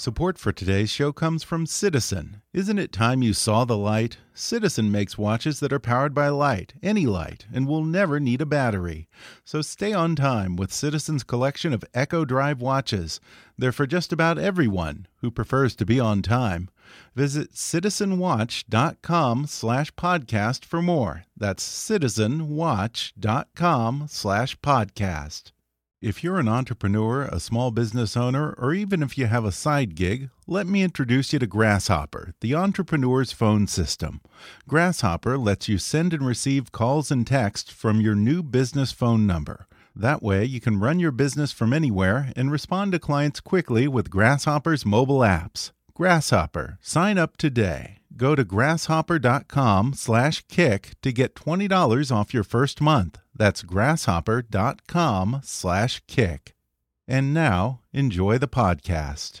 Support for today's show comes from Citizen. Isn't it time you saw the light? Citizen makes watches that are powered by light, any light, and will never need a battery. So stay on time with Citizen's collection of Eco-Drive watches. They're for just about everyone who prefers to be on time. Visit citizenwatch.com slash podcast for more. That's citizenwatch.com slash podcast. If you're an entrepreneur, a small business owner, or even if you have a side gig, let me introduce you to Grasshopper, the entrepreneur's phone system. Grasshopper lets you send and receive calls and texts from your new business phone number. That way, you can run your business from anywhere and respond to clients quickly with Grasshopper's mobile apps. Grasshopper, sign up today. Go to grasshopper.com slash kick to get $20 off your first month. That's grasshopper.com slash kick. And now, enjoy the podcast.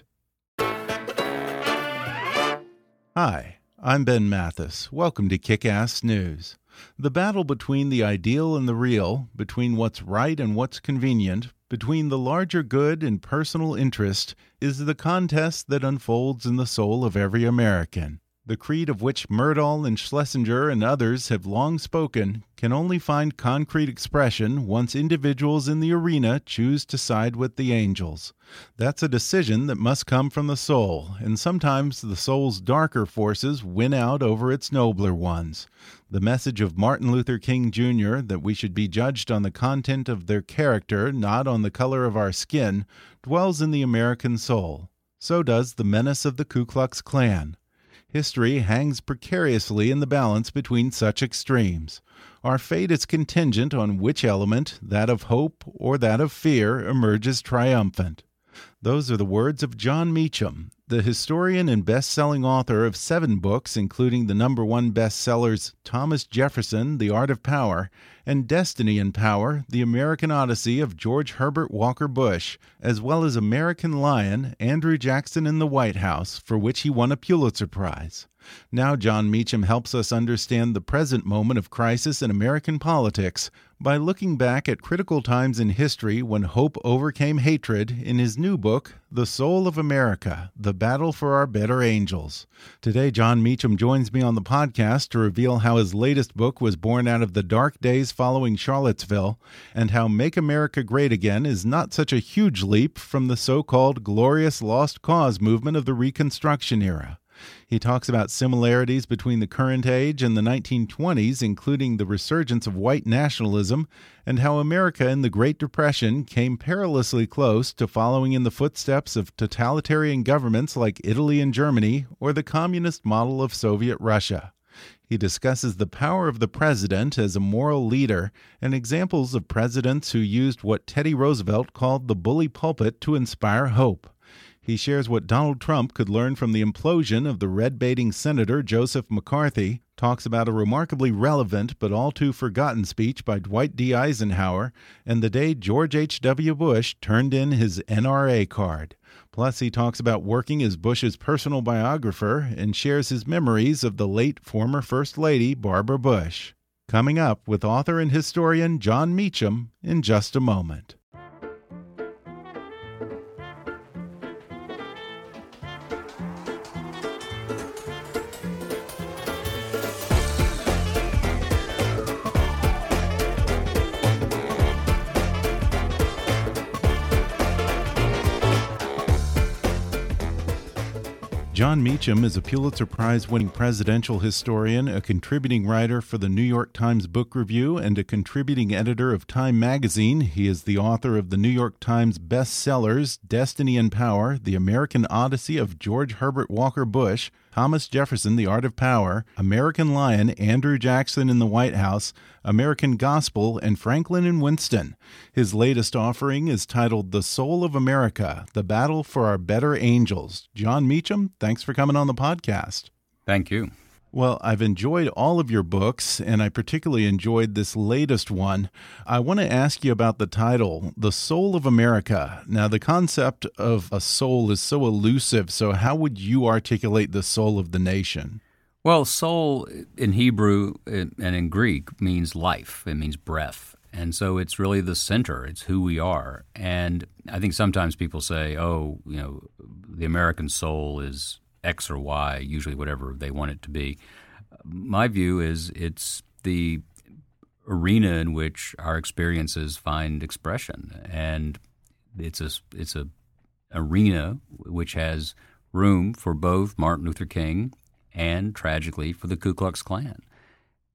Hi, I'm Ben Mathis. Welcome to Kick Ass News. The battle between the ideal and the real, between what's right and what's convenient, between the larger good and personal interest, is the contest that unfolds in the soul of every American. The creed of which Myrdal and Schlesinger and others have long spoken can only find concrete expression once individuals in the arena choose to side with the angels. That's a decision that must come from the soul, and sometimes the soul's darker forces win out over its nobler ones. The message of Martin Luther King Jr., that we should be judged on the content of their character, not on the color of our skin, dwells in the American soul. So does the menace of the Ku Klux Klan. History hangs precariously in the balance between such extremes. Our fate is contingent on which element, that of hope or that of fear, emerges triumphant. Those are the words of Jon Meacham, the historian and best selling author of seven books, including the number one bestsellers Thomas Jefferson, The Art of Power, and Destiny and Power, The American Odyssey of George Herbert Walker Bush, as well as American Lion, Andrew Jackson in the White House, for which he won a Pulitzer Prize. Now, Jon Meacham helps us understand the present moment of crisis in American politics by looking back at critical times in history when hope overcame hatred in his new book, The Soul of America The Battle for Our Better Angels. Today, Jon Meacham joins me on the podcast to reveal how his latest book was born out of the dark days following Charlottesville and how Make America Great Again is not such a huge leap from the so called glorious lost cause movement of the Reconstruction era. He talks about similarities between the current age and the 1920s, including the resurgence of white nationalism, and how America in the Great Depression came perilously close to following in the footsteps of totalitarian governments like Italy and Germany or the communist model of Soviet Russia. He discusses the power of the president as a moral leader and examples of presidents who used what Teddy Roosevelt called the bully pulpit to inspire hope. He shares what Donald Trump could learn from the implosion of the red baiting Senator Joseph McCarthy, talks about a remarkably relevant but all too forgotten speech by Dwight D. Eisenhower, and the day George H.W. Bush turned in his NRA card. Plus, he talks about working as Bush's personal biographer and shares his memories of the late former First Lady Barbara Bush. Coming up with author and historian Jon Meacham in just a moment. Jon Meacham is a Pulitzer Prize winning presidential historian, a contributing writer for the New York Times Book Review, and a contributing editor of Time magazine. He is the author of the New York Times bestsellers Destiny and Power, The American Odyssey of George Herbert Walker Bush, Thomas Jefferson, The Art of Power, American Lion, Andrew Jackson in the White House, American Gospel, and Franklin and Winston. His latest offering is titled The Soul of America The Battle for Our Better Angels. Jon Meacham, thanks for coming on the podcast. Thank you. Well, I've enjoyed all of your books, and I particularly enjoyed this latest one. I want to ask you about the title, The Soul of America. Now, the concept of a soul is so elusive, so how would you articulate the soul of the nation? Well, soul in Hebrew and in Greek means life, it means breath. And so it's really the center, it's who we are. And I think sometimes people say, oh, you know, the American soul is X or Y, usually whatever they want it to be. My view is it's the arena in which our experiences find expression, and it's a it's a arena which has room for both Martin Luther King and tragically for the Ku Klux Klan.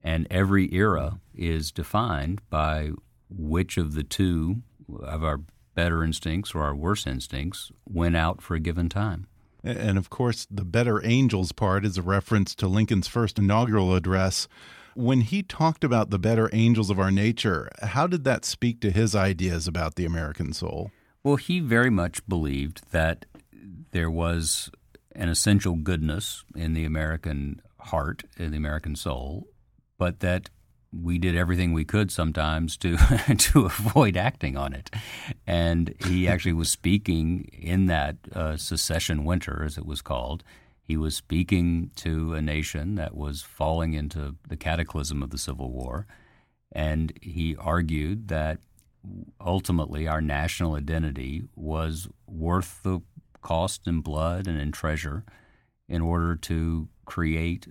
And every era is defined by which of the two of our better instincts or our worse instincts went out for a given time. And of course, the better angels part is a reference to Lincoln's first inaugural address. When he talked about the better angels of our nature, how did that speak to his ideas about the American soul? Well, he very much believed that there was an essential goodness in the American heart, in the American soul, but that we did everything we could sometimes to to avoid acting on it. And he actually was speaking in that uh, secession winter, as it was called. He was speaking to a nation that was falling into the cataclysm of the Civil War, and he argued that ultimately our national identity was worth the cost in blood and in treasure in order to create,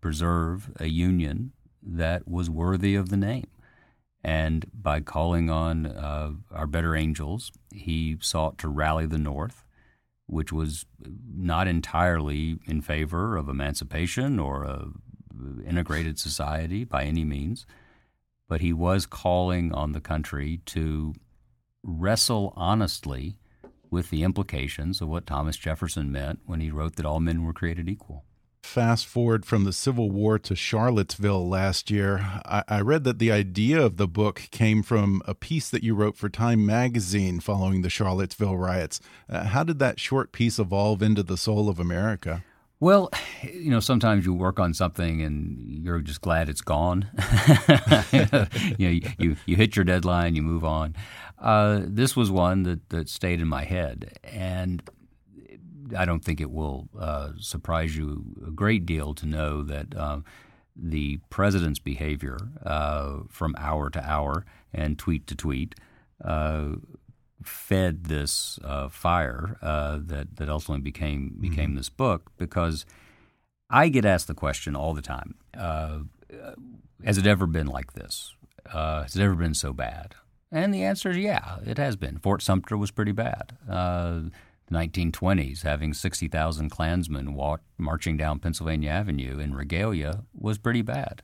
preserve a union that was worthy of the name. And by calling on uh, our better angels, he sought to rally the North, which was not entirely in favor of emancipation or a integrated society by any means, but he was calling on the country to wrestle honestly with the implications of what Thomas Jefferson meant when he wrote that all men were created equal fast forward from the Civil War to Charlottesville last year, I, I, read that the idea of the book came from a piece that you wrote for Time magazine following the Charlottesville riots. Uh, how did that short piece evolve into the soul of America? Well, you know, sometimes you work on something and you're just glad it's gone. you know, you, you hit your deadline, you move on. Uh, this was one that, that stayed in my head. And I don't think it will uh, surprise you a great deal to know that uh, the president's behavior uh, from hour to hour and tweet to tweet uh, fed this uh, fire uh, that that ultimately became became mm-hmm. this book because I get asked the question all the time: Has it ever been like this? has it ever been so bad? And the answer is yeah, it has been. Fort Sumter was pretty bad the 1920s, having 60,000 Klansmen walk, marching down Pennsylvania Avenue in regalia was pretty bad.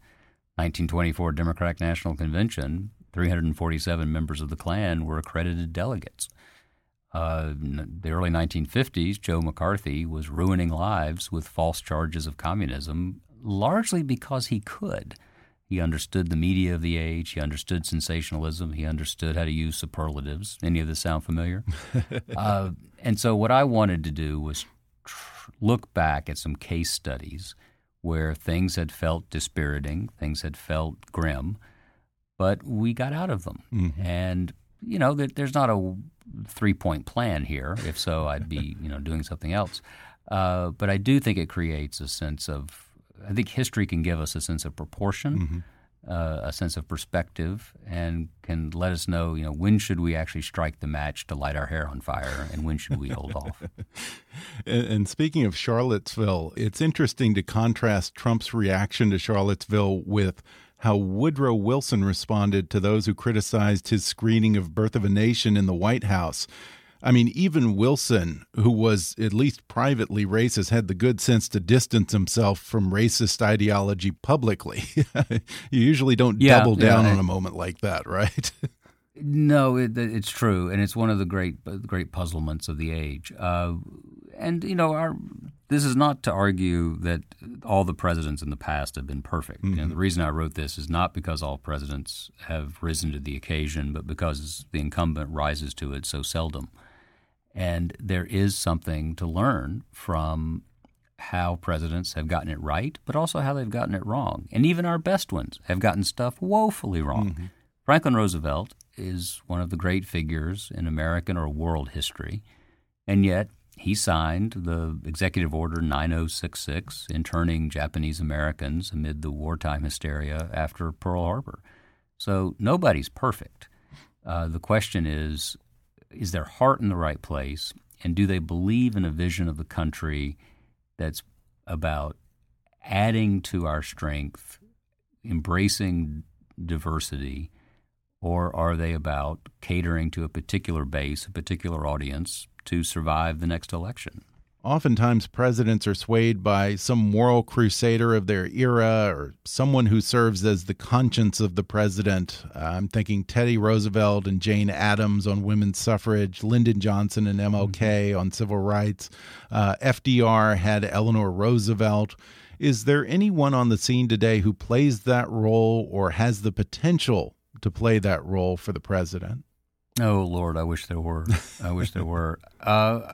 1924 Democratic National Convention, 347 members of the Klan were accredited delegates. Uh, the early 1950s, Joe McCarthy was ruining lives with false charges of communism, largely because he could. He understood the media of the age. He understood sensationalism. He understood how to use superlatives. Any of this sound familiar? uh, and so, what I wanted to do was tr- look back at some case studies where things had felt dispiriting, things had felt grim, but we got out of them. Mm-hmm. And you know, there, there's not a three point plan here. If so, I'd be you know doing something else. Uh, but I do think it creates a sense of I think history can give us a sense of proportion, mm-hmm. uh, a sense of perspective, and can let us know, you know, when should we actually strike the match to light our hair on fire, and when should we hold off. And, and speaking of Charlottesville, it's interesting to contrast Trump's reaction to Charlottesville with how Woodrow Wilson responded to those who criticized his screening of Birth of a Nation in the White House. I mean, even Wilson, who was at least privately racist, had the good sense to distance himself from racist ideology publicly. you usually don't yeah, double down yeah, on a moment like that, right? no, it, it's true, and it's one of the great great puzzlements of the age. Uh, and you know, our this is not to argue that all the presidents in the past have been perfect. You know, the reason I wrote this is not because all presidents have risen to the occasion, but because the incumbent rises to it so seldom. And there is something to learn from how presidents have gotten it right, but also how they've gotten it wrong. And even our best ones have gotten stuff woefully wrong. Mm-hmm. Franklin Roosevelt is one of the great figures in American or world history, and yet he signed the Executive Order 9066 interning Japanese Americans amid the wartime hysteria after Pearl Harbor. So nobody's perfect. Uh, the question is is their heart in the right place? And do they believe in a vision of the country that's about adding to our strength, embracing diversity, or are they about catering to a particular base, a particular audience to survive the next election? Oftentimes, presidents are swayed by some moral crusader of their era or someone who serves as the conscience of the president. Uh, I'm thinking Teddy Roosevelt and Jane Addams on women's suffrage, Lyndon Johnson and MLK mm-hmm. on civil rights. Uh, FDR had Eleanor Roosevelt. Is there anyone on the scene today who plays that role or has the potential to play that role for the president? Oh Lord, I wish there were. I wish there were. Uh,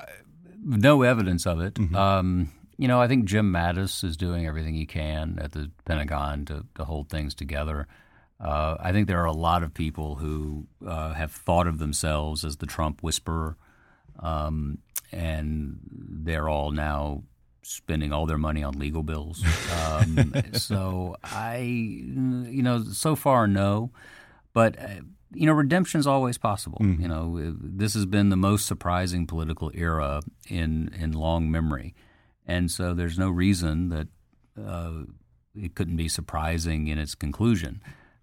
no evidence of it. Mm-hmm. Um, you know, I think Jim Mattis is doing everything he can at the Pentagon to, to hold things together. Uh, I think there are a lot of people who uh, have thought of themselves as the Trump whisperer, um, and they're all now spending all their money on legal bills. Um, so I, you know, so far no, but uh, you know, redemption is always possible. Mm-hmm. You know, this has been the most surprising political era in in long memory, and so there's no reason that uh, it couldn't be surprising in its conclusion.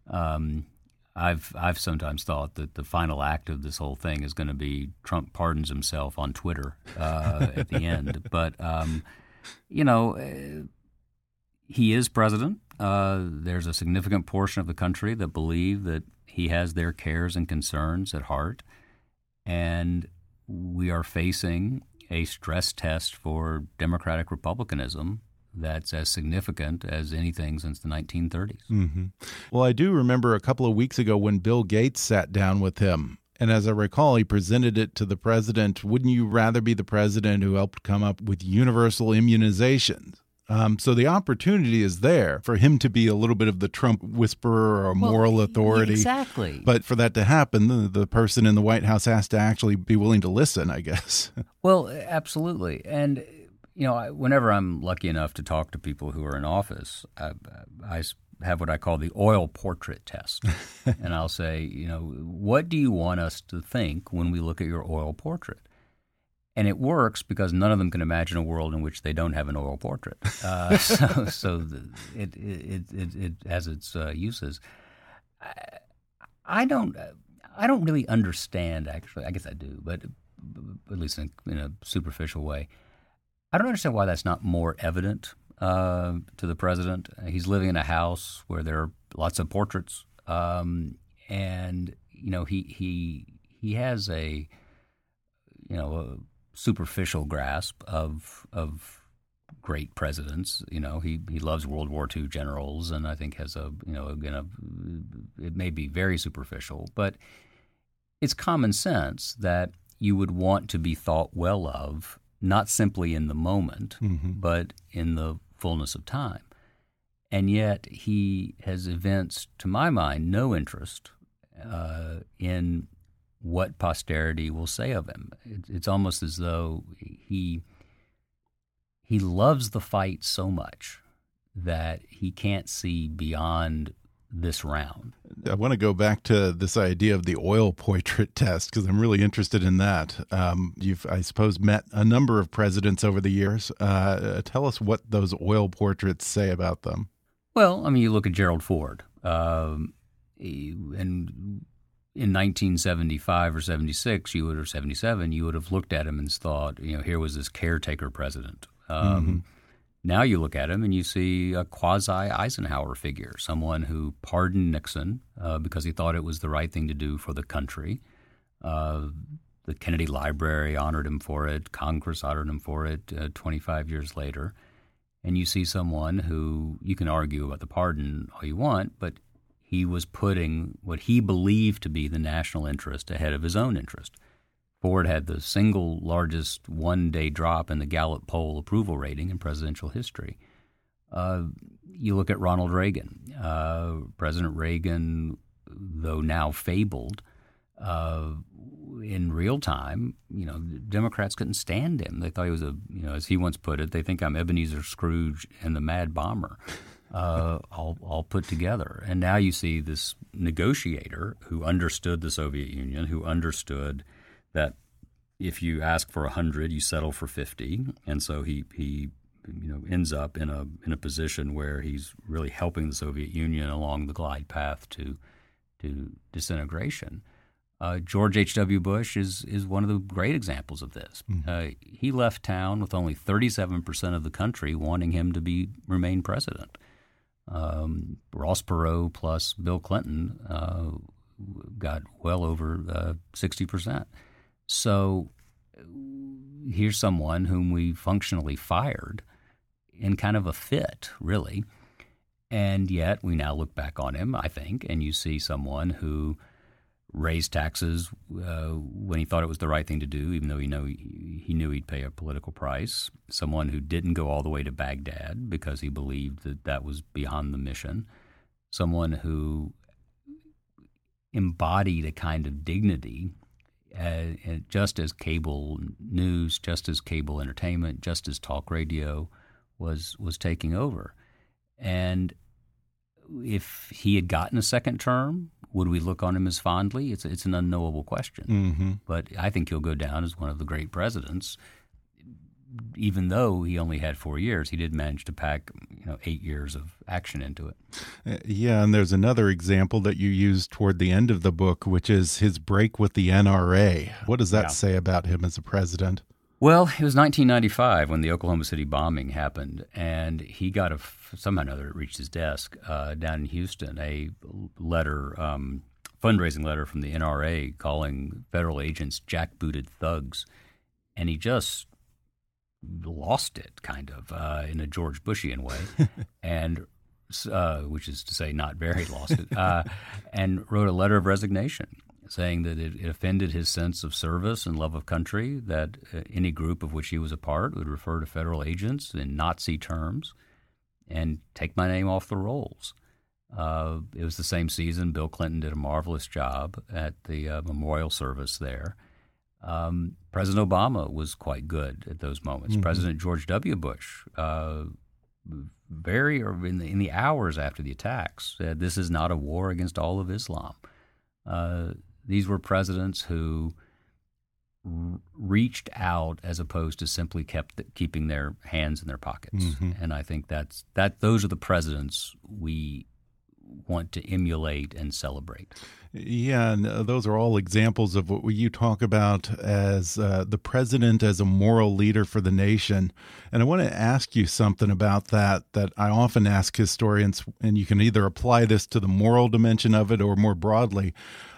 Um, I've I've sometimes thought that the final act of this whole thing is going to be Trump pardons himself on Twitter uh, at the end, but um, you know. Uh, he is president. Uh, there's a significant portion of the country that believe that he has their cares and concerns at heart. And we are facing a stress test for democratic republicanism that's as significant as anything since the 1930s. Mm -hmm. Well, I do remember a couple of weeks ago when Bill Gates sat down with him. And as I recall, he presented it to the president. Wouldn't you rather be the president who helped come up with universal immunizations? Um, so the opportunity is there for him to be a little bit of the Trump whisperer or moral authority. Exactly. But for that to happen, the, the person in the White House has to actually be willing to listen, I guess. well, absolutely. And, you know, whenever I'm lucky enough to talk to people who are in office, I, I have what I call the oil portrait test. and I'll say, you know, what do you want us to think when we look at your oil portrait? And it works because none of them can imagine a world in which they don't have an oil portrait. Uh, so, so the, it, it, it, it has its uh, uses. I, I, don't I don't really understand actually. I guess I do, but at least in, in a superficial way. I don't understand why that's not more evident uh, to the president. He's living in a house where there are lots of portraits, um, and you know he he he has a you know. Superficial grasp of of great presidents. You know, he he loves World War II generals, and I think has a you know again a, it may be very superficial, but it's common sense that you would want to be thought well of, not simply in the moment, mm-hmm. but in the fullness of time. And yet, he has evinced, to my mind, no interest uh, in what posterity will say of him. it's almost as though he he loves the fight so much that he can't see beyond this round. I want to go back to this idea of the oil portrait test because I'm really interested in that. Um, you've, I suppose, met a number of presidents over the years. Uh, tell us what those oil portraits say about them. Well, I mean, you look at Gerald Ford, um, and in 1975 or 76, you would or 77, you would have looked at him and thought, you know, here was this caretaker president. Um, mm-hmm. Now you look at him and you see a quasi Eisenhower figure, someone who pardoned Nixon uh, because he thought it was the right thing to do for the country. Uh, the Kennedy Library honored him for it. Congress honored him for it uh, 25 years later. And you see someone who you can argue about the pardon all you want, but he was putting what he believed to be the national interest ahead of his own interest. Ford had the single largest one day drop in the Gallup poll approval rating in presidential history. Uh, you look at Ronald Reagan. Uh, President Reagan, though now fabled, uh, in real time, you know, Democrats couldn't stand him. They thought he was a, you know, as he once put it, they think I'm Ebenezer Scrooge and the Mad Bomber, uh, all all put together. And now you see this negotiator who understood the Soviet Union, who understood that if you ask for hundred, you settle for fifty, and so he he you know ends up in a in a position where he's really helping the Soviet Union along the glide path to to disintegration. Uh, George H.W. Bush is is one of the great examples of this. Mm-hmm. Uh, he left town with only 37 percent of the country wanting him to be remain president. Um, Ross Perot plus Bill Clinton uh, got well over uh, 60 percent. So here's someone whom we functionally fired in kind of a fit, really. And yet we now look back on him, I think, and you see someone who raised taxes uh, when he thought it was the right thing to do, even though he know he, he, knew he'd pay a political price. Someone who didn't go all the way to Baghdad because he believed that that was beyond the mission. Someone who embodied a kind of dignity, uh, just as cable news, just as cable entertainment, just as talk radio was was taking over, and if he had gotten a second term, would we look on him as fondly? It's it's an unknowable question. Mm-hmm. But I think he'll go down as one of the great presidents. Even though he only had four years, he did manage to pack you know eight years of action into it. Uh, yeah, and there's another example that you use toward the end of the book, which is his break with the NRA. What does that yeah. say about him as a president? Well, it was 1995 when the Oklahoma City bombing happened, and he got a somehow or another it reached his desk uh, down in Houston a letter, um, fundraising letter from the NRA calling federal agents jackbooted thugs, and he just lost it, kind of uh, in a George Bushian way, and uh, which is to say, not very lost it, uh, and wrote a letter of resignation saying that it, it, offended his sense of service and love of country, that uh, any group of which he was a part would refer to federal agents in Nazi terms and take my name off the rolls. Uh, it was the same season. Bill Clinton did a marvelous job at the uh, memorial service there. Um, President Obama was quite good at those moments. Mm-hmm. President George W. Bush, uh, very in the, in the hours after the attacks, said this is not a war against all of Islam. These were presidents who r- reached out as opposed to simply kept the, keeping their hands in their pockets. Mm-hmm. And I think that's that. Those are the presidents we want to emulate and celebrate. Yeah, and uh, those are all examples of what you talk about as uh, the president as a moral leader for the nation. And I want to ask you something about that that I often ask historians, and you can either apply this to the moral dimension of it or more broadly.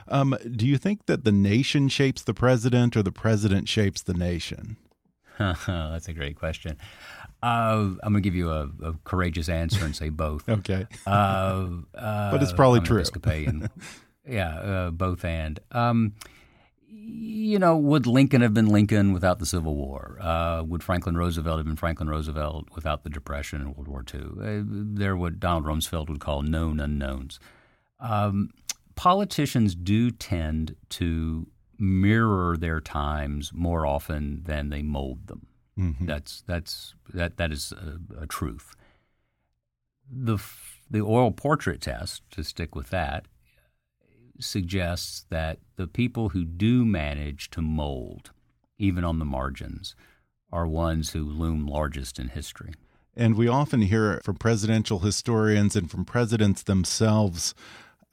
Um, do you think that the nation shapes the president or the president shapes the nation? That's a great question. Uh, I'm going to give you a, a, courageous answer and say both. okay. Uh, uh, but it's probably true. Episcopalian. yeah, uh, both and. Um, you know, would Lincoln have been Lincoln without the Civil War? Uh, would Franklin Roosevelt have been Franklin Roosevelt without the Depression and World War II? Uh, they're what Donald Rumsfeld would call known unknowns. Um, politicians do tend to mirror their times more often than they mold them. Mm-hmm. That's that's that that is a, a, truth. The the oral portrait test, to stick with that, suggests that the people who do manage to mold, even on the margins, are ones who loom largest in history. And we often hear it from presidential historians and from presidents themselves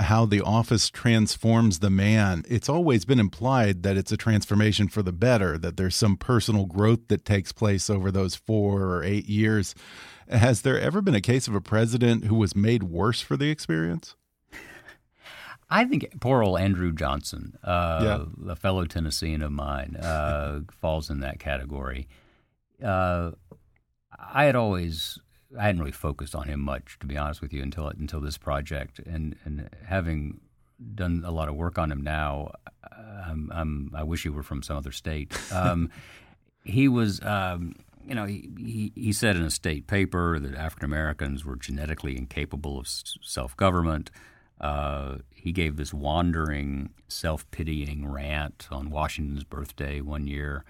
how the office transforms the man, it's always been implied that it's a transformation for the better, that there's some personal growth that takes place over those four or eight years. Has there ever been a case of a president who was made worse for the experience? I think poor old Andrew Johnson, uh, yeah. a fellow Tennessean of mine, uh, falls in that category. Uh, I had always, I hadn't really focused on him much, to be honest with you, until until this project, and and having done a lot of work on him now, I'm, I'm, i wish he were from some other state. Um, he was. Um, you know, he, he, he, said in a state paper that African Americans were genetically incapable of self government. Uh, he gave this wandering, self pitying rant on Washington's birthday one year,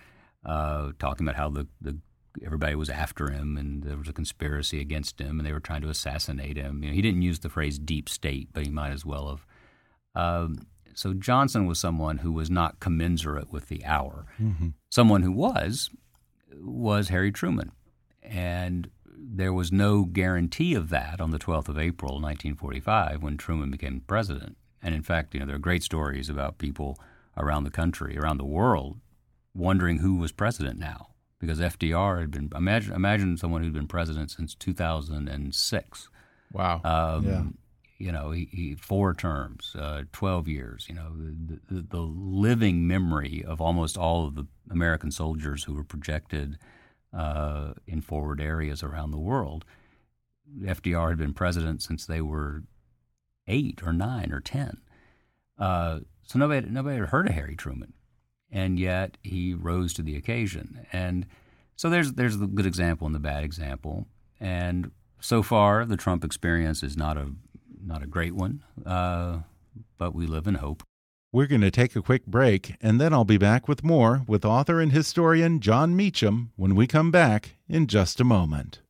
uh, talking about how the, the everybody was after him and there was a conspiracy against him and they were trying to assassinate him. You know, he didn't use the phrase deep state, but he might as well have. Um, so Johnson was someone who was not commensurate with the hour. Mm-hmm. Someone who was was Harry Truman, and there was no guarantee of that on the 12th of April, 1945, when Truman became president. And in fact, you know, there are great stories about people around the country, around the world, wondering who was president now because FDR had been imagine imagine someone who'd been president since 2006. Wow. Um, yeah. You know, he, he four terms, uh, 12 years. You know, the, the, the, living memory of almost all of the American soldiers who were projected uh, in forward areas around the world. FDR had been president since they were eight or nine or ten. Uh, so nobody nobody had heard of Harry Truman, and yet he rose to the occasion. And so there's there's the good example and the bad example. And so far, the Trump experience is not a not a great one, uh, but we live in hope. We're going to take a quick break, and then I'll be back with more with author and historian Jon Meacham when we come back in just a moment.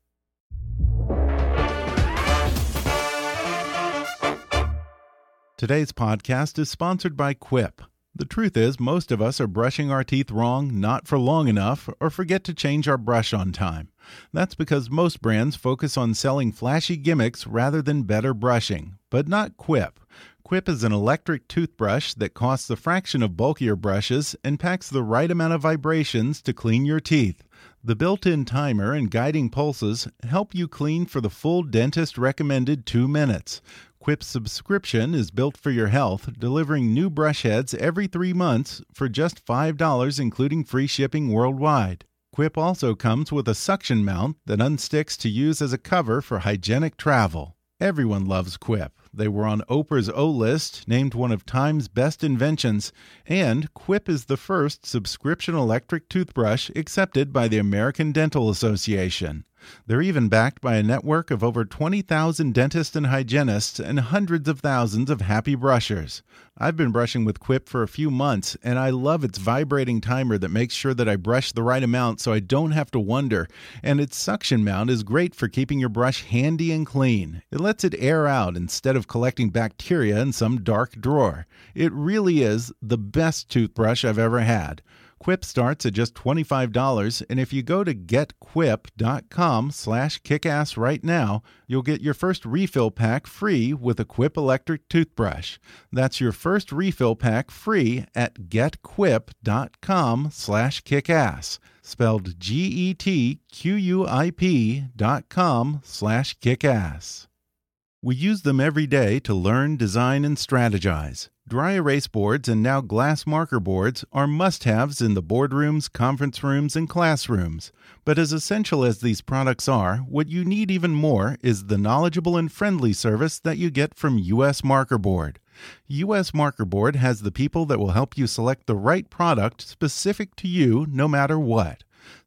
Today's podcast is sponsored by Quip. The truth is, most of us are brushing our teeth wrong, not for long enough, or forget to change our brush on time. That's because most brands focus on selling flashy gimmicks rather than better brushing, but not Quip. Quip is an electric toothbrush that costs a fraction of bulkier brushes and packs the right amount of vibrations to clean your teeth. The built in timer and guiding pulses help you clean for the full dentist recommended two minutes. Quip's subscription is built for your health, delivering new brush heads every three months for just $5, including free shipping worldwide. Quip also comes with a suction mount that unsticks to use as a cover for hygienic travel. Everyone loves Quip. They were on Oprah's O list, named one of Time's best inventions, and Quip is the first subscription electric toothbrush accepted by the American Dental Association. They're even backed by a network of over 20,000 dentists and hygienists and hundreds of thousands of happy brushers. I've been brushing with Quip for a few months, and I love its vibrating timer that makes sure that I brush the right amount so I don't have to wonder. And its suction mount is great for keeping your brush handy and clean. It lets it air out instead of collecting bacteria in some dark drawer. It really is the best toothbrush I've ever had. Quip starts at just $25, and if you go to getquip.com slash kickass right now, you'll get your first refill pack free with a Quip electric toothbrush. That's your first refill pack free at getquip.com slash kickass, spelled G-E-T-Q-U-I-P dot com slash kickass. We use them every day to learn, design, and strategize. Dry erase boards and now glass marker boards are must haves in the boardrooms, conference rooms, and classrooms. But as essential as these products are, what you need even more is the knowledgeable and friendly service that you get from US Marker Board. US Marker Board has the people that will help you select the right product specific to you no matter what.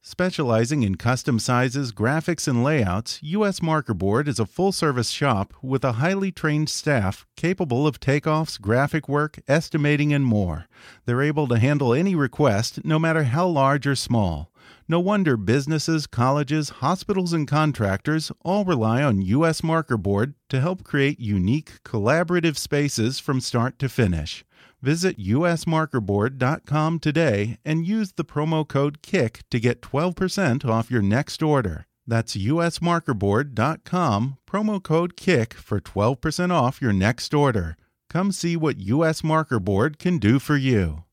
Specializing in custom sizes, graphics, and layouts, U.S. Marker Board is a full service shop with a highly trained staff capable of takeoffs, graphic work, estimating, and more. They're able to handle any request, no matter how large or small. No wonder businesses, colleges, hospitals, and contractors all rely on U.S. Marker Board to help create unique, collaborative spaces from start to finish. Visit usmarkerboard.com today and use the promo code KICK to get 12% off your next order. That's usmarkerboard.com, promo code KICK for 12% off your next order. Come see what US Marker Board can do for you.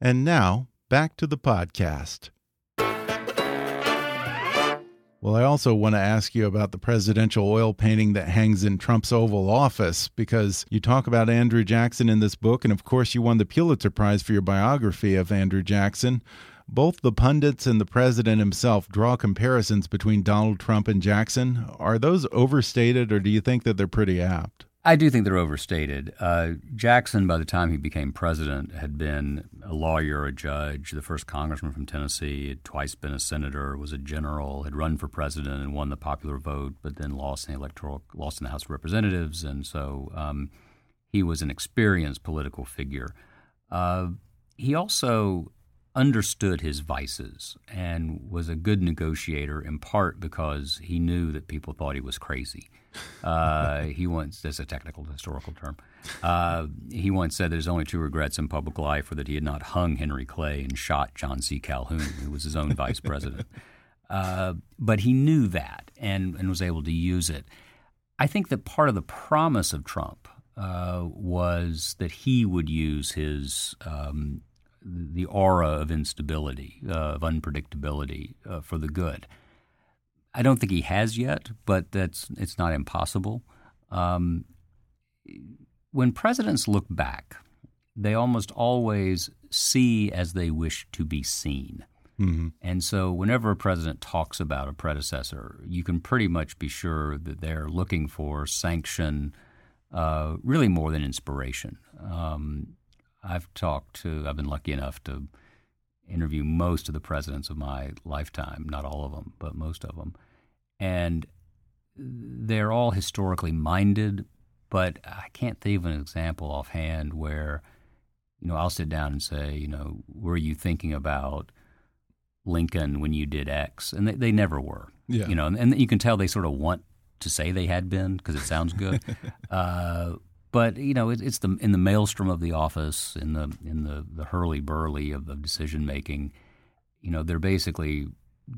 And now, back to the podcast. Well, I also want to ask you about the presidential oil painting that hangs in Trump's Oval Office because you talk about Andrew Jackson in this book, and of course, you won the Pulitzer Prize for your biography of Andrew Jackson. Both the pundits and the president himself draw comparisons between Donald Trump and Jackson. Are those overstated, or do you think that they're pretty apt? I do think they're overstated. Uh, Jackson, by the time he became president, had been a lawyer, a judge, the first congressman from Tennessee, had twice been a senator, was a general, had run for president and won the popular vote, but then lost in the electoral, lost in the House of Representatives, and so um, he was an experienced political figure. Uh, he also understood his vices and was a good negotiator in part because he knew that people thought he was crazy. Uh, he once, that's a technical historical term, uh, he once said that his only two regrets in public life were that he had not hung Henry Clay and shot John C. Calhoun, who was his own vice president. Uh, but he knew that and, and was able to use it. I think that part of the promise of Trump uh, was that he would use his um, the aura of instability, uh, of unpredictability for the good. I don't think he has yet, but that's it's not impossible. Um, when presidents look back, they almost always see as they wish to be seen. Mm-hmm. And so, whenever a president talks about a predecessor, you can pretty much be sure that they're looking for sanction, uh, really more than inspiration. Um, I've talked to, I've been lucky enough to interview most of the presidents of my lifetime, not all of them, but most of them. And they're all historically minded, but I can't think of an example offhand where, you know, I'll sit down and say, you know, were you thinking about Lincoln when you did X? And they, they never were. Yeah. You know, and, and, you can tell they sort of want to say they had been because it sounds good. uh, but you know, it, it's the in the maelstrom of the office, in the in the the hurly burly of, of decision making. You know, they're basically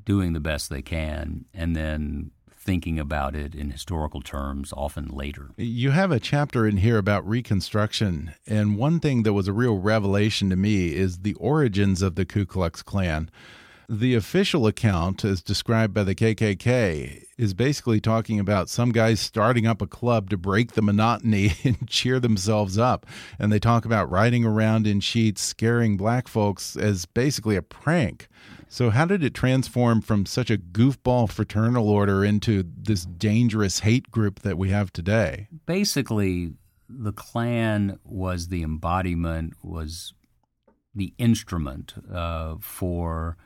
doing the best they can, and then thinking about it in historical terms often later. You have a chapter in here about Reconstruction, and one thing that was a real revelation to me is the origins of the Ku Klux Klan. The official account, as described by the KKK, is basically talking about some guys starting up a club to break the monotony and cheer themselves up. And they talk about riding around in sheets, scaring black folks as basically a prank. So, how did it transform from such a goofball fraternal order into this dangerous hate group that we have today? Basically, the Klan was the embodiment, was the instrument uh, for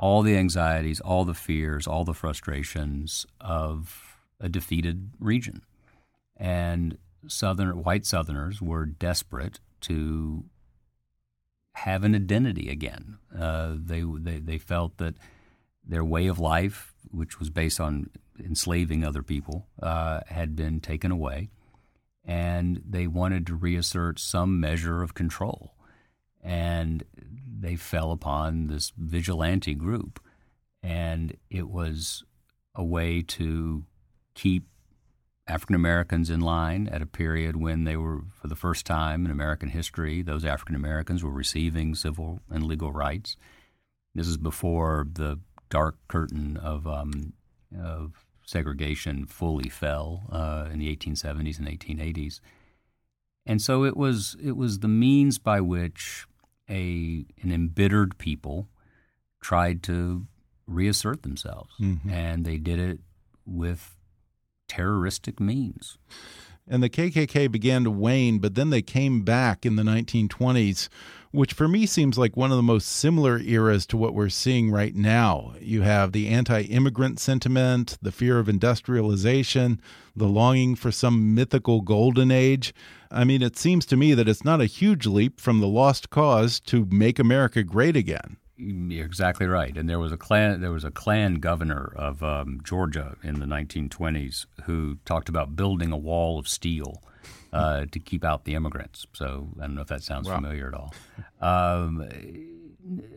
all the anxieties, all the fears, all the frustrations of a defeated region. And Southern white Southerners were desperate to have an identity again. Uh, they, they they felt that their way of life, which was based on enslaving other people, uh, had been taken away, and they wanted to reassert some measure of control. And they fell upon this vigilante group. And it was a way to keep African Americans in line at a period when they were, for the first time in American history, those African Americans were receiving civil and legal rights. This is before the dark curtain of, um, of segregation fully fell uh, in the 1870s and 1880s. And so it was it was the means by which a an embittered people tried to reassert themselves, mm-hmm. and they did it with terroristic means. And the KKK began to wane, but then they came back in the 1920s, which for me seems like one of the most similar eras to what we're seeing right now. You have the anti immigrant sentiment, the fear of industrialization, the longing for some mythical golden age. I mean, it seems to me that it's not a huge leap from the lost cause to make America great again. You're exactly right. And there was a Klan, there was a Klan governor of um, Georgia in the 1920s who talked about building a wall of steel uh, to keep out the immigrants. So I don't know if that sounds wow. familiar at all. Um,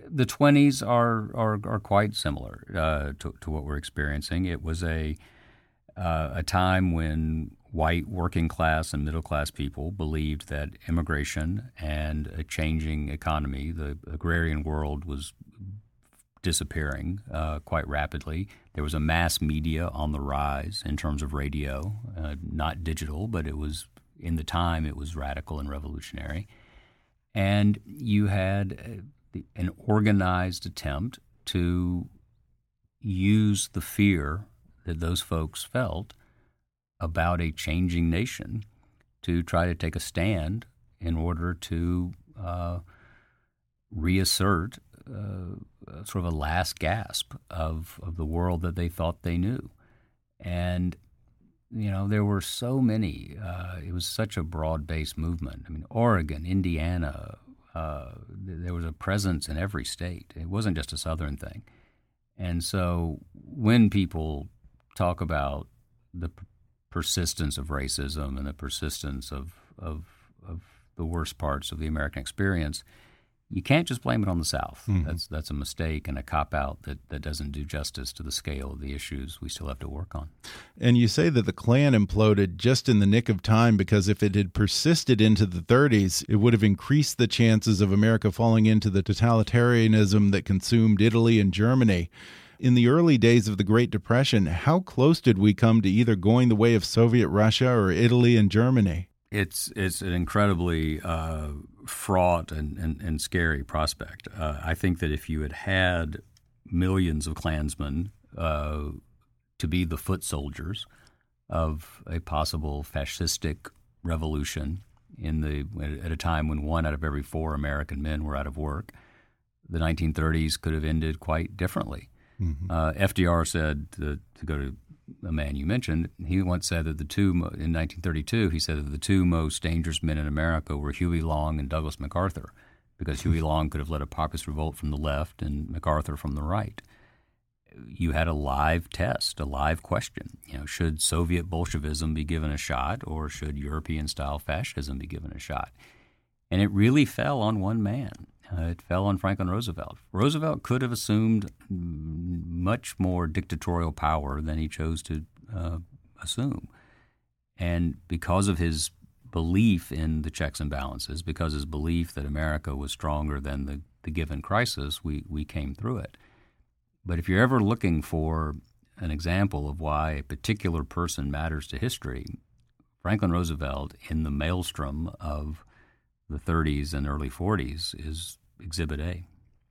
the 20s are are, are quite similar uh, to, to, what we're experiencing. It was a uh, a time when white working class and middle class people believed that immigration and a changing economy, the agrarian world was disappearing uh, quite rapidly. There was a mass media on the rise in terms of radio, uh, not digital, but it was in the time it was radical and revolutionary. And you had uh, an organized attempt to use the fear that those folks felt about a changing nation to try to take a stand in order to uh, reassert uh, sort of a last gasp of, of the world that they thought they knew. And, you know, there were so many, uh, it was such a broad based movement. I mean, Oregon, Indiana, uh, there was a presence in every state. It wasn't just a Southern thing. And so when people talk about the persistence of racism and the persistence of, of, of the worst parts of the American experience, you can't just blame it on the South. Mm-hmm. That's that's a mistake and a cop out that, that doesn't do justice to the scale of the issues we still have to work on. And you say that the Klan imploded just in the nick of time because if it had persisted into the 30s, it would have increased the chances of America falling into the totalitarianism that consumed Italy and Germany. In the early days of the Great Depression, how close did we come to either going the way of Soviet Russia or Italy and Germany? It's it's an incredibly uh, fraught and, and, and, scary prospect. Uh, I think that if you had had millions of Klansmen uh, to be the foot soldiers of a possible fascistic revolution in the at a time when one out of every four American men were out of work, the 1930s could have ended quite differently. Mm-hmm. Uh, FDR said to, to go to a man you mentioned, he once said that the two in 1932 he said that the two most dangerous men in America were Huey Long and Douglas MacArthur, because Huey Long could have led a populist revolt from the left and MacArthur from the right. You had a live test, a live question. You know, should Soviet Bolshevism be given a shot, or should European-style fascism be given a shot? And it really fell on one man. Uh, it fell on Franklin Roosevelt. Roosevelt could have assumed much more dictatorial power than he chose to uh, assume. And because of his belief in the checks and balances, because his belief that America was stronger than the, the given crisis, we, we came through it. But if you're ever looking for an example of why a particular person matters to history, Franklin Roosevelt, in the maelstrom of the 30s and early 40s, is Exhibit A.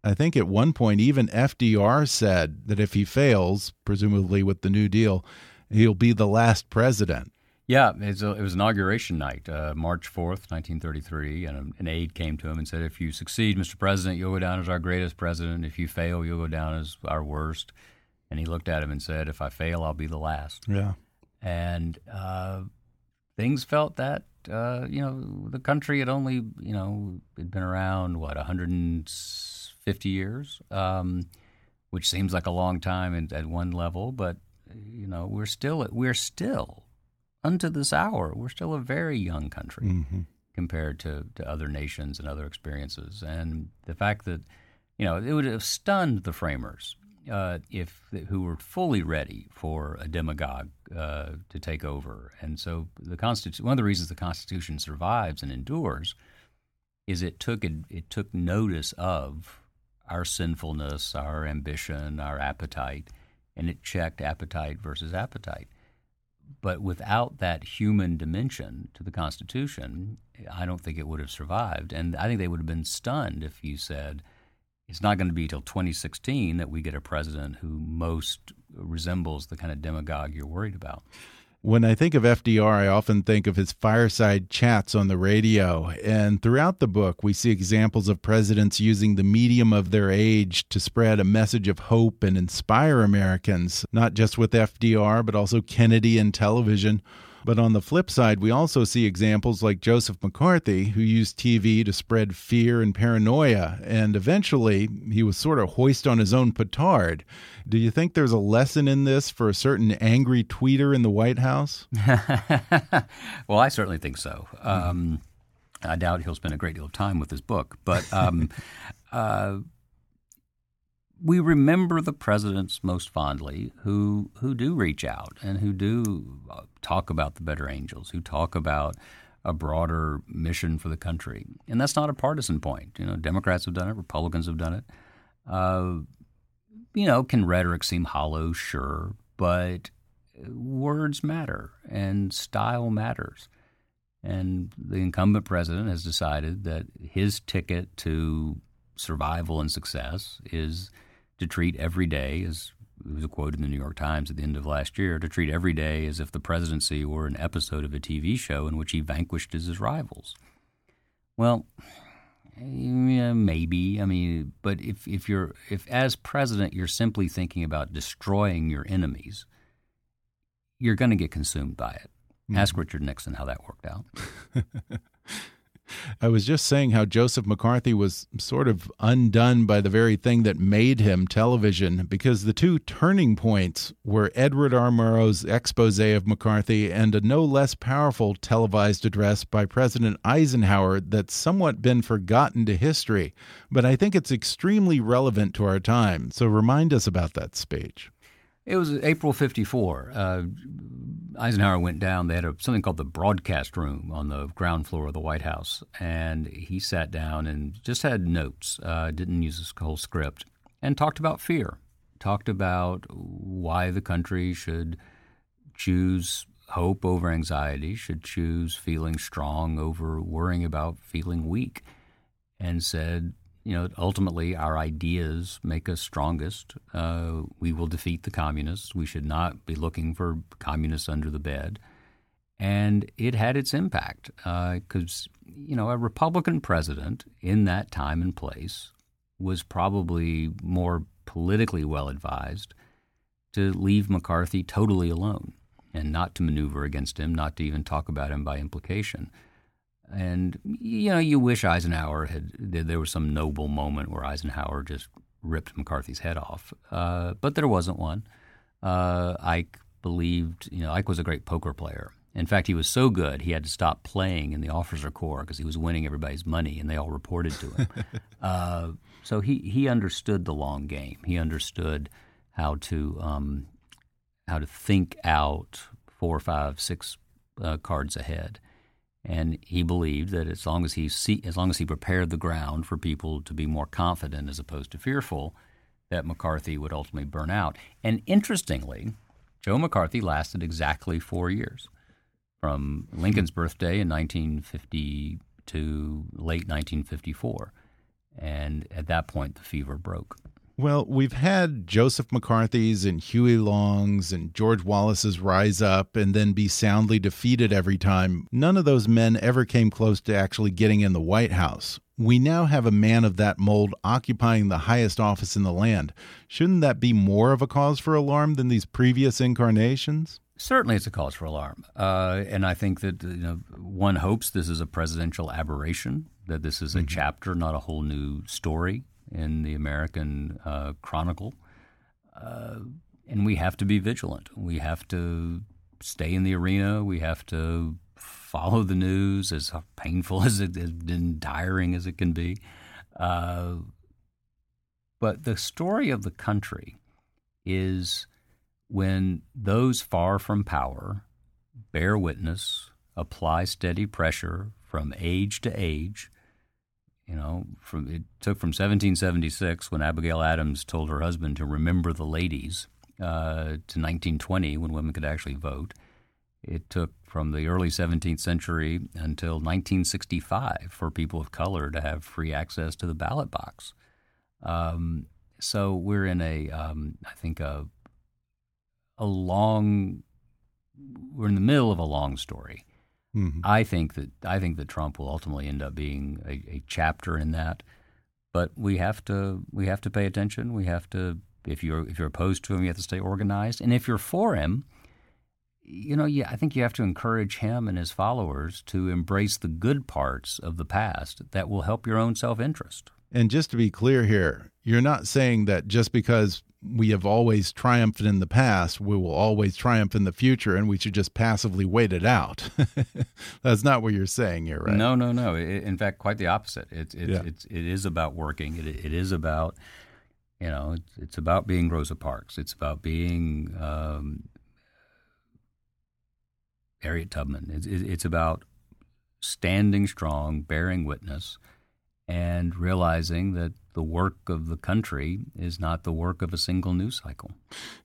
I think at one point, even FDR said that if he fails, presumably with the New Deal, he'll be the last president. Yeah, it was, a, it was inauguration night, uh, March 4th, 1933, and an aide came to him and said, If you succeed, Mr. President, you'll go down as our greatest president. If you fail, you'll go down as our worst. And he looked at him and said, If I fail, I'll be the last. Yeah. And uh, things felt that uh, you know the country had only you know had been around what 150 years, um, which seems like a long time in, at one level, but you know we're still we're still unto this hour we're still a very young country mm-hmm. compared to, to other nations and other experiences, and the fact that you know it would have stunned the framers uh, if who were fully ready for a demagogue uh, to take over. And so the Constitution, one of the reasons the Constitution survives and endures, is it took it, it took notice of our sinfulness, our ambition, our appetite, and it checked appetite versus appetite. But without that human dimension to the Constitution, I don't think it would have survived. And I think they would have been stunned if you said, it's not going to be till 2016 that we get a president who most resembles the kind of demagogue you're worried about. When I think of FDR, I often think of his fireside chats on the radio. And throughout the book, we see examples of presidents using the medium of their age to spread a message of hope and inspire Americans, not just with FDR, but also Kennedy and television. But on the flip side, we also see examples like Joseph McCarthy, who used TV to spread fear and paranoia, and eventually he was sort of hoist on his own petard. Do you think there's a lesson in this for a certain angry tweeter in the White House? well, I certainly think so. Um, I doubt he'll spend a great deal of time with his book, but um, uh, we remember the presidents most fondly who who do reach out and who do uh, talk about the better angels, who talk about a broader mission for the country, and that's not a partisan point. You know, Democrats have done it, Republicans have done it. Uh, you know, can rhetoric seem hollow? Sure, but words matter and style matters. And the incumbent president has decided that his ticket to survival and success is to treat every day, as it was a quote in the New York Times at the end of last year, to treat every day as if the presidency were an episode of a TV show in which he vanquished his rivals. Well, yeah, maybe. I mean, but if, if you're if as president you're simply thinking about destroying your enemies, you're going to get consumed by it. Mm-hmm. Ask Richard Nixon how that worked out. I was just saying how Joseph McCarthy was sort of undone by the very thing that made him television because the two turning points were Edward R. Murrow's expose of McCarthy and a no less powerful televised address by President Eisenhower that's somewhat been forgotten to history. But I think it's extremely relevant to our time. So remind us about that speech. It was April 54. Uh, Eisenhower went down. They had a, something called the broadcast room on the ground floor of the White House. And he sat down and just had notes, uh, didn't use his whole script, and talked about fear. Talked about why the country should choose hope over anxiety, should choose feeling strong over worrying about feeling weak, and said you know, ultimately our ideas make us strongest. Uh, we will defeat the communists. We should not be looking for communists under the bed. And it had its impact because, uh, you know, a Republican president in that time and place was probably more politically well advised to leave McCarthy totally alone and not to maneuver against him, not to even talk about him by implication. And you know, you wish Eisenhower had there was some noble moment where Eisenhower just ripped McCarthy's head off, uh, but there wasn't one. Uh, Ike believed, you know, Ike was a great poker player. In fact, he was so good he had to stop playing in the officer corps because he was winning everybody's money, and they all reported to him. uh, so he he understood the long game. He understood how to um, how to think out four, five, six uh, cards ahead and he believed that as long as he see, as long as he prepared the ground for people to be more confident as opposed to fearful, that McCarthy would ultimately burn out. And interestingly, Joe McCarthy lasted exactly four years, from Lincoln's birthday in 1950 to late 1954, and at that point the fever broke. Well, we've had Joseph McCarthy's and Huey Long's and George Wallace's rise up and then be soundly defeated every time. None of those men ever came close to actually getting in the White House. We now have a man of that mold occupying the highest office in the land. Shouldn't that be more of a cause for alarm than these previous incarnations? Certainly, it's a cause for alarm, uh, and I think that you know one hopes this is a presidential aberration, that this is a mm -hmm. chapter, not a whole new story in the American uh, Chronicle. Uh, and we have to be vigilant. We have to stay in the arena. We have to follow the news, as painful as it has been, tiring as it can be. Uh, but the story of the country is when those far from power bear witness, apply steady pressure from age to age, you know, from it took from 1776 when Abigail Adams told her husband to remember the ladies uh, to 1920 when women could actually vote. It took from the early 17th century until 1965 for people of color to have free access to the ballot box. Um, so we're in a, um, I think, a, a long, we're in the middle of a long story. Mm-hmm. I think that I think that Trump will ultimately end up being a, a, chapter in that. But we have to we have to pay attention. We have to if you're if you're opposed to him, you have to stay organized. And if you're for him, you know, yeah, I think you have to encourage him and his followers to embrace the good parts of the past that will help your own self interest. And just to be clear here, you're not saying that just because we have always triumphed in the past, we will always triumph in the future, and we should just passively wait it out. That's not what you're saying here, right? No, no, no. in fact, quite the opposite. It's it's, yeah. it's it is about working. It, it is about you know it's, it's about being Rosa Parks. It's about being um, Harriet Tubman. It's, it's about standing strong, bearing witness, and realizing that the work of the country is not the work of a single news cycle.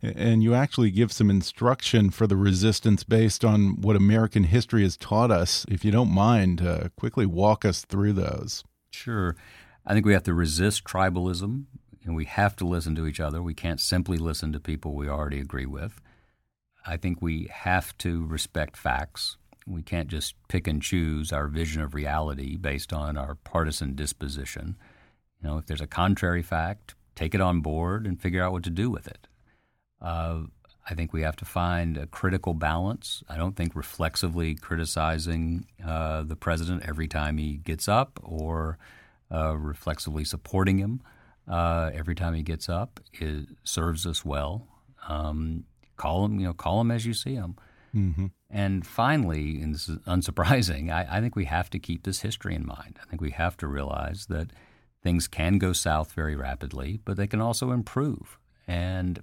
And you actually give some instruction for the resistance based on what American history has taught us. If you don't mind, uh, quickly walk us through those. Sure. I think we have to resist tribalism and we have to listen to each other. We can't simply listen to people we already agree with. I think we have to respect facts. We can't just pick and choose our vision of reality based on our partisan disposition. You know, if there's a contrary fact, take it on board and figure out what to do with it. Uh, I think we have to find a critical balance. I don't think reflexively criticizing uh, the president every time he gets up or uh, reflexively supporting him uh, every time he gets up serves us well. Um, call him, you know, call him as you see him. Mm-hmm. And finally, and this is unsurprising, I, I think we have to keep this history in mind. I think we have to realize that things can go south very rapidly, but they can also improve. And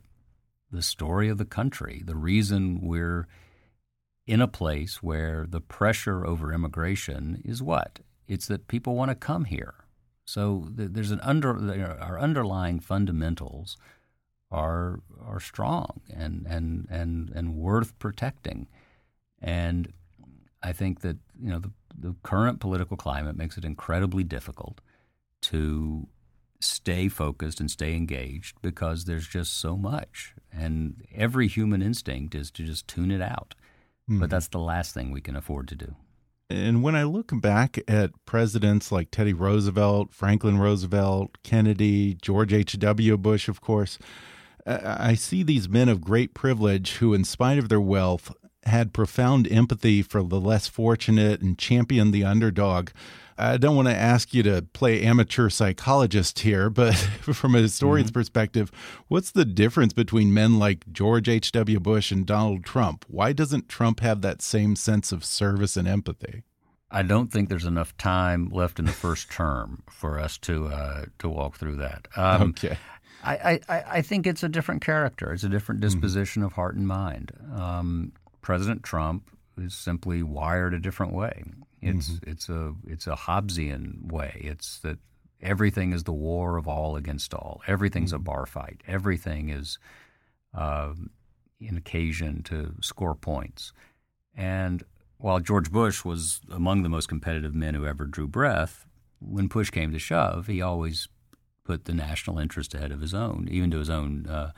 the story of the country, the reason we're in a place where the pressure over immigration is what? It's that people want to come here. So there's an under our underlying fundamentals are are strong and and and and worth protecting. And I think that you know the the current political climate makes it incredibly difficult to stay focused and stay engaged because there's just so much and every human instinct is to just tune it out. Mm-hmm. But that's the last thing we can afford to do. And when I look back at presidents like Teddy Roosevelt, Franklin Roosevelt, Kennedy, George H.W. Bush, of course, I see these men of great privilege who, in spite of their wealth, had profound empathy for the less fortunate and championed the underdog. I don't want to ask you to play amateur psychologist here, but from a historian's mm -hmm. perspective, what's the difference between men like George H.W. Bush and Donald Trump? Why doesn't Trump have that same sense of service and empathy? I don't think there's enough time left in the first term for us to uh, to walk through that. Um, okay. I, I, I, think it's a different character. It's a different mm-hmm. disposition mm -hmm. of heart and mind. Um, President Trump is simply wired a different way. It's mm-hmm. it's a it's a Hobbesian way. It's that everything is the war of all against all. Everything's mm-hmm. a bar fight. Everything is uh, an occasion to score points. And while George Bush was among the most competitive men who ever drew breath, when push came to shove, he always put the national interest ahead of his own, even to his own uh,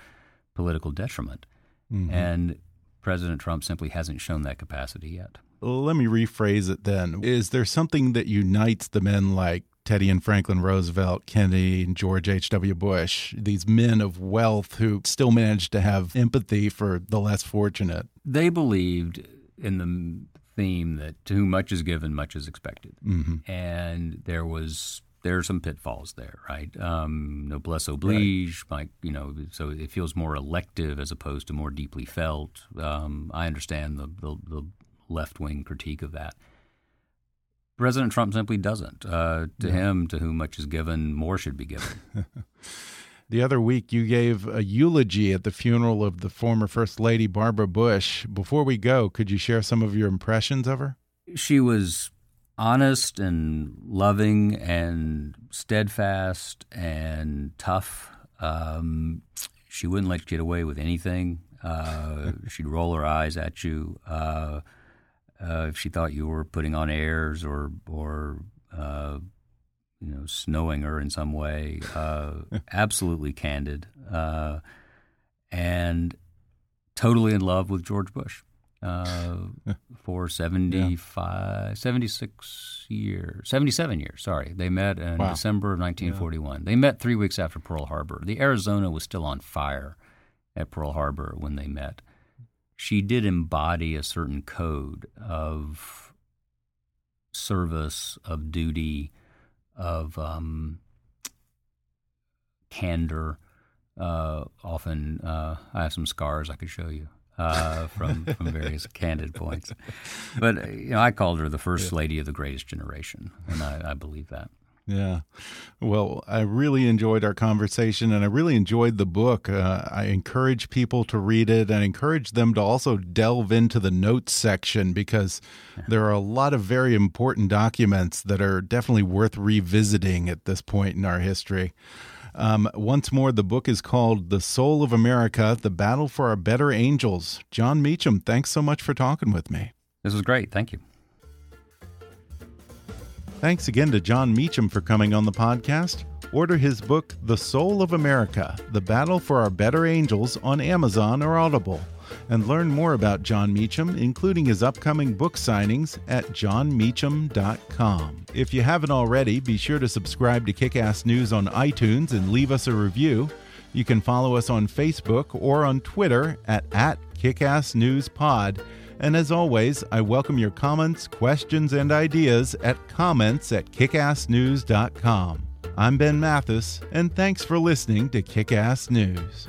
political detriment. Mm-hmm. And President Trump simply hasn't shown that capacity yet. Let me rephrase it then. Is there something that unites the men like Teddy and Franklin Roosevelt, Kennedy and George H.W. Bush, these men of wealth who still managed to have empathy for the less fortunate? They believed in the theme that to whom much is given, much is expected. Mm -hmm. And there was there are some pitfalls there, right? Um, noblesse oblige, right. Like, you know, so it feels more elective as opposed to more deeply felt. Um, I understand the, the, the left wing critique of that. President Trump simply doesn't. Uh, to yeah. him, to whom much is given, more should be given. the other week, you gave a eulogy at the funeral of the former First Lady Barbara Bush. Before we go, could you share some of your impressions of her? She was honest and loving and steadfast and tough. Um, she wouldn't let you get away with anything. Uh, she'd roll her eyes at you. Uh, uh, if she thought you were putting on airs or or uh, you know snowing her in some way. Uh, absolutely candid uh, and totally in love with George Bush uh, for 75, yeah. 76 years, 77 years, sorry. They met in wow. December of 1941. Yeah. They met three weeks after Pearl Harbor. The Arizona was still on fire at Pearl Harbor when they met she did embody a certain code of service, of duty, of um, candor. Uh, often, uh, I have some scars I could show you uh, from from various candid points. But you know, I called her the first lady of the greatest generation, and I, I believe that. Yeah. Well, I really enjoyed our conversation and I really enjoyed the book. Uh, I encourage people to read it and encourage them to also delve into the notes section because yeah. there are a lot of very important documents that are definitely worth revisiting at this point in our history. Um, once more, the book is called The Soul of America The Battle for Our Better Angels. Jon Meacham, thanks so much for talking with me. This was great. Thank you. Thanks again to Jon Meacham for coming on the podcast. Order his book, The Soul of America The Battle for Our Better Angels, on Amazon or Audible. And learn more about Jon Meacham, including his upcoming book signings, at jonmeacham.com. If you haven't already, be sure to subscribe to Kickass News on iTunes and leave us a review. You can follow us on Facebook or on Twitter at, at KickassNewsPod. And as always, I welcome your comments, questions, and ideas at comments at kickassnews.com. I'm Ben Mathis, and thanks for listening to Kickass News.